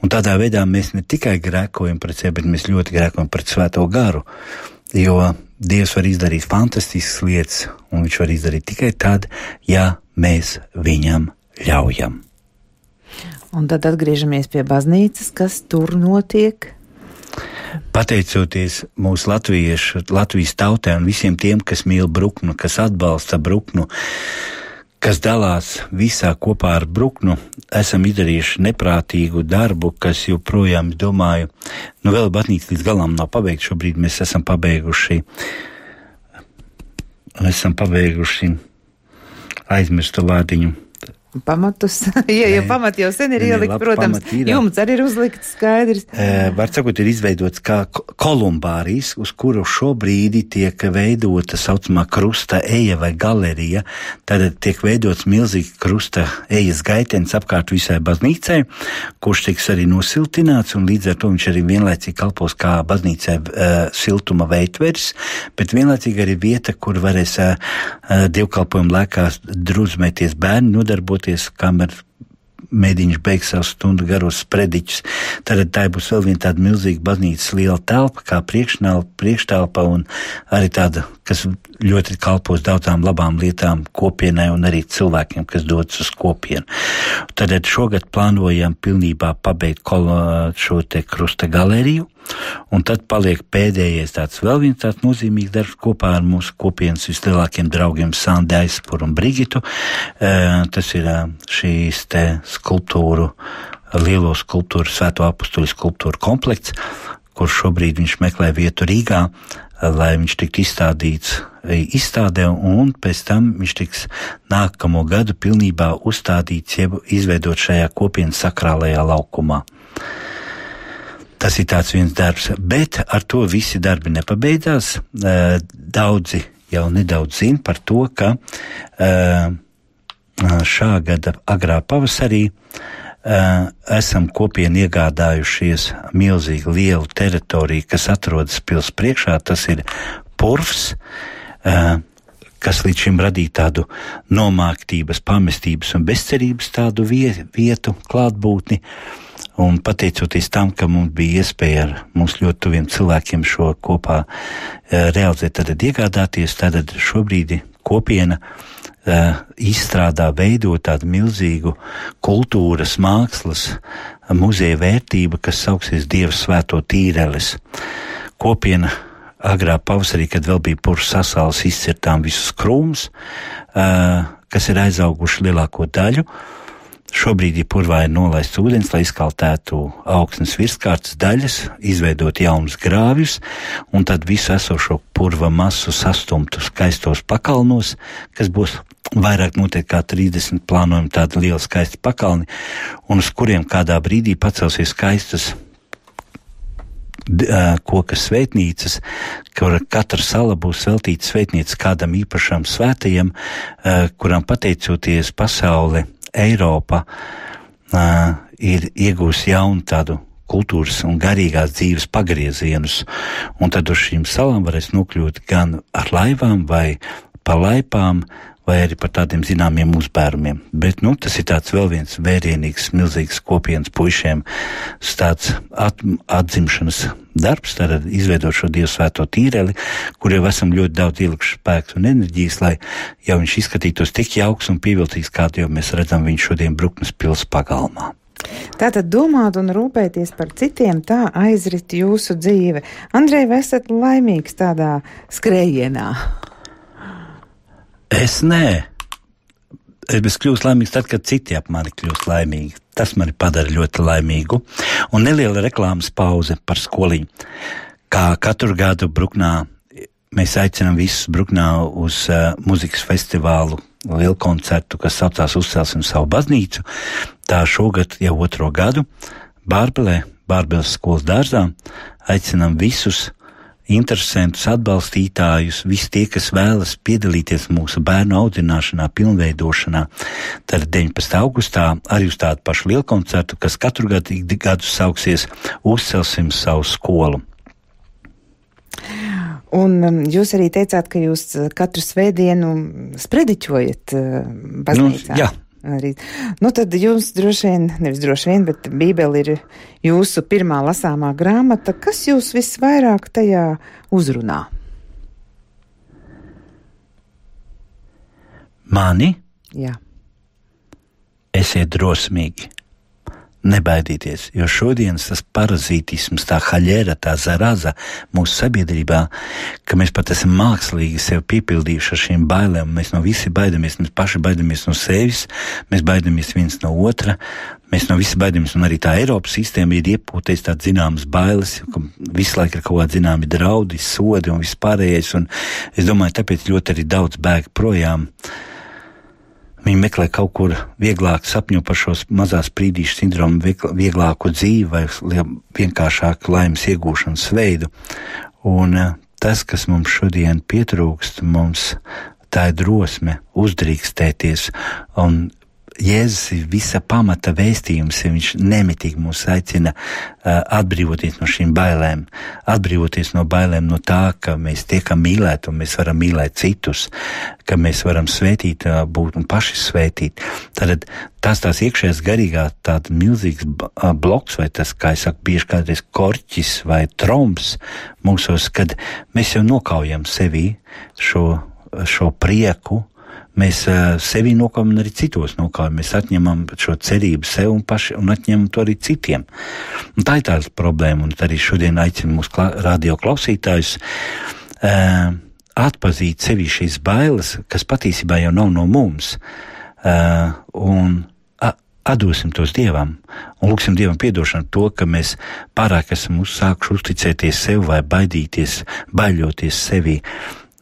Un tādā veidā mēs ne tikai grēkojam pret sevi, bet mēs ļoti grēkojam pret svēto garu, jo Dievs var izdarīt fantastiskas lietas, un viņš var izdarīt tikai tad, ja mēs viņam ļaujam. Un tad atgriežamies pie baznīcas, kas tur notiek. Pateicoties mūsu latviešu, Latvijas tautai un visiem tiem, kas mīl Bruknu, kas atbalsta Bruknu, kas dalās visā kopā ar Bruknu, esam izdarījuši neprātīgu darbu, kas joprojām, domāju, nu vēl baznīca līdz galam nav pabeigta. Šobrīd mēs esam pabeiguši, esam pabeiguši aizmirstu vārdiņu pamatus. ja jau pamati jau sen ir ielikt, protams, jumts arī ir uzlikts skaidrs. E, var sakot, ir izveidots kā kolumbārijas, uz kuru šobrīd tiek veidota saucamā krusta eja vai galerija. Tad tiek veidots milzīgi krusta ejas gaitenis apkārt visai baznīcai, kurš tiks arī nosiltināts, un līdz ar to viņš arī vienlaicīgi kalpos kā baznīcai e, siltuma veidveris, bet vienlaicīgi arī vieta, kur varēs e, dievkalpojumu laikā druzmēties bērni, nodarboties darboties, kamēr mēdīņš beigs savu stundu garos sprediķus. Tad tā būs vēl viena tāda milzīga baznīcas liela telpa, kā priekštelpa un arī tāda, kas ļoti kalpos daudzām labām lietām kopienai un arī cilvēkiem, kas dodas uz kopienu. Tad šogad plānojam pilnībā pabeigt šo te krusta galeriju. Un tad paliek pēdējais tāds vēl viens tāds nozīmīgs darbs kopā ar mūsu kopienas vislielākiem draugiem Sandu Aizpuru un Brigitu. Tas ir šīs te skulptūru, lielo skulptūru, svēto apustuļu skulptūru komplekts, kurš šobrīd viņš meklē vietu Rīgā, lai viņš tiktu izstādīts izstādē, un pēc tam viņš tiks nākamo gadu pilnībā uzstādīts, jeb izveidot šajā kopienas sakrālajā laukumā. Tas ir tāds viens darbs, bet ar to visi darbi nepabeidzās. Daudzi jau nedaudz zina par to, ka šā gada agrā pavasarī esam kopienu iegādājušies milzīgi lielu teritoriju, kas atrodas pils priekšā. Tas ir purvs, kas līdz šim radīja tādu nomāktības, pamestības un bezcerības tādu vietu, klātbūtni. Un pateicoties tam, ka mums bija iespēja ar mums ļoti tuviem cilvēkiem šo kopā uh, realizēt, tad iegādāties, tad šobrīd kopiena uh, izstrādā, veido tādu milzīgu kultūras, mākslas muzeja vērtību, kas sauksies Dieva svēto tīreles. Kopiena agrā pavasarī, kad vēl bija purvs sasāls, izcirtām visus krūmus, uh, kas ir aizauguši lielāko daļu. Šobrīd ir purvā ir nolaists ūdens, lai izkaltētu augsnes virskārtas daļas, izveidot jaunus grāvjus, un tad visu esošo purva masu sastumtu skaistos pakalnos, kas būs vairāk noteikti kā 30 plānojumi tādi lieli skaisti pakalni, un uz kuriem kādā brīdī pacelsies skaistas koka svētnīcas, kur katra sala būs veltīta svētnīca kādam īpašam svētajam, kuram pateicoties pasauli Eiropa uh, ir iegūst jaunu tādu kultūras un garīgās dzīves pagriezienus, un tad uz šīm salām varēs nokļūt gan ar laivām vai pa laipām, vai arī par tādiem zināmiem uzbērumiem. Bet, nu, tas ir tāds vēl viens vērienīgs, milzīgs kopienas puišiem, tāds at, atzimšanas darbs, tad izveidot šo Dievu svēto tīreli, kur jau esam ļoti daudz ielikuši spēks un enerģijas, lai jau viņš izskatītos tik jauks un pievilcīgs, kādu jau mēs redzam viņš šodien Bruknes pils pagalmā. Tātad domāt un rūpēties par citiem, tā aizrit jūsu dzīve. Andrej, vai esat laimīgs tādā skrējienā? Es nē. Es kļūstu laimīgs tad, kad citi ap mani kļūst laimīgi. Tas mani padara ļoti laimīgu. Un neliela reklāmas pauze par skoliņu. Kā katru gadu Bruknā mēs aicinām visus Bruknā uz uh, muzikas festivālu, lielu koncertu, kas saucās Uzcelsim savu baznīcu. Tā šogad jau otro gadu Bārbelē, Bārbeles skolas dārzā, aicinām visus interesantus, atbalstītājus, visi tie, kas vēlas piedalīties mūsu bērnu audzināšanā, pilnveidošanā. Tad 19. augustā arī uz tādu pašu lielu koncertu, kas katru gadu, gadu sauksies Uzcelsim savu skolu. Un um, jūs arī teicāt, ka jūs katru svētdienu sprediķojat uh, baznīcā. Nu, jā, arī. Nu, tad jums droši vien, nevis droši vien, bet Bībele ir jūsu pirmā lasāmā grāmata. Kas jūs visvairāk tajā uzrunā? Mani? Jā. Esiet drosmīgi nebaidīties, jo šodienas tas parazītisms, tā haļera, tā zaraza mūsu sabiedrībā, ka mēs pat esam mākslīgi sev piepildījuši ar šīm bailēm. Mēs no visi baidamies, mēs paši baidamies no sevis, mēs baidamies viens no otra. Mēs no visi baidamies, un arī tā Eiropas sistēma ir iepūtējis tādas zināmas bailes, ka visu laiku ir kaut kādi zināmi draudi, sodi un vispārējais, un es domāju, tāpēc ļoti arī daudz bēg projām. Viņi meklē kaut kur vieglāk sapņu par šo mazā sprīdīšu sindromu, vieglāku dzīvi vai vienkāršāku laimes iegūšanas veidu. Un eh, tas, kas mums šodien pietrūkst, mums tā ir drosme uzdrīkstēties un Jēzus ir visa pamata vēstījums, ja viņš nemitīgi mūs aicina uh, atbrīvoties no šīm bailēm, atbrīvoties no bailēm no tā, ka mēs tiekam mīlēti un mēs varam mīlēt citus, ka mēs varam svētīt, uh, būt un paši svētīt. Tad tas tās iekšējās garīgā tāda milzīgs uh, bloks vai tas, kā es saku, bieži kādreiz korķis vai tromps mūsos, kad mēs jau nokaujam sevi šo, šo prieku, mēs sevi nokāpjam un arī citos nokāpjam. Mēs atņemam šo cerību sev un paši un atņemam to arī citiem. Un tā ir tā problēma, un arī šodien aicinu mūsu radio klausītājus. Uh, Atpazīt sevi šīs bailes, kas patiesībā jau nav no mums, uh, un atdosim tos dievam un lūgsim dievam atdošanu to, ka mēs pārāk esam uzsākuši uzticēties sev vai baidīties, baļoties sevi.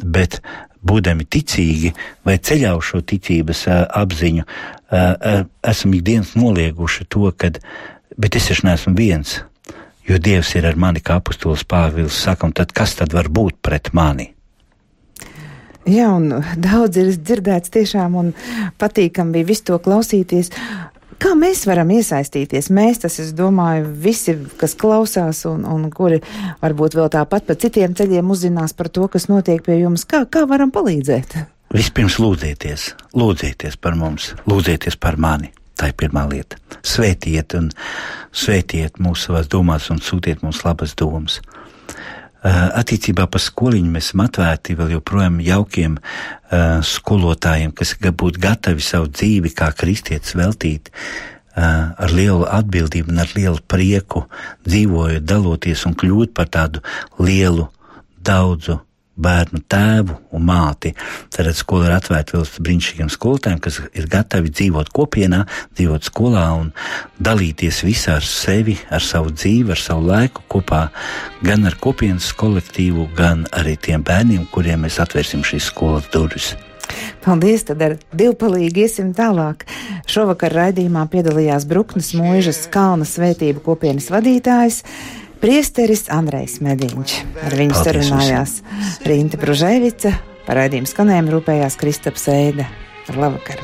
Bet būdami ticīgi vai ceļā uz šo ticības uh, apziņu, uh, uh, esam ikdienas nolieguši to, ka, es taču neesmu viens, jo Dievs ir ar mani, kā apustulis Pāvils saka, un tad kas tad var būt pret mani? Jā, un daudz ir dzirdēts tiešām, un patīkam bija visu to klausīties. Kā mēs varam iesaistīties? Mēs, tas es domāju, visi, kas klausās un, un kuri varbūt vēl tāpat pa citiem ceļiem uzzinās par to, kas notiek pie jums, kā, kā varam palīdzēt? Vispirms lūdzieties, lūdzieties par mums, lūdzieties par mani. Tā ir pirmā lieta. Svētiet un svētiet mūsu savās domās un sūtiet mums labas domas. Eh, attiecībā par skoliņu mēs esam atvērti vēl joprojām jaukiem uh, skolotājiem, kas būtu gatavi savu dzīvi kā kristietis veltīt uh, ar lielu atbildību un ar lielu prieku, dzīvojot, daloties un kļūt par tādu lielu, daudzu bērnu tēvu un māti. Tad skola ir atvērta vēl brīnišķīgiem skolotājiem, kas ir gatavi dzīvot kopienā, dzīvot skolā un dalīties visā ar sevi, ar savu dzīvi, ar savu laiku kopā gan ar kopienas kolektīvu, gan arī tiem bērniem, kuriem mēs atvērsim šīs skolas durvis. Paldies, tad ar divpalīgi iesim tālāk. Šovakar raidījumā piedalījās Bruknes mūžas kalna svētību kopienas vadītājs. Priesteris Andrejs Mediņš. Ar viņu sarunājās Rīta Bružēvica, par raidījumu skanējumu rūpējās Kristaps Eida. Ar labvakaru!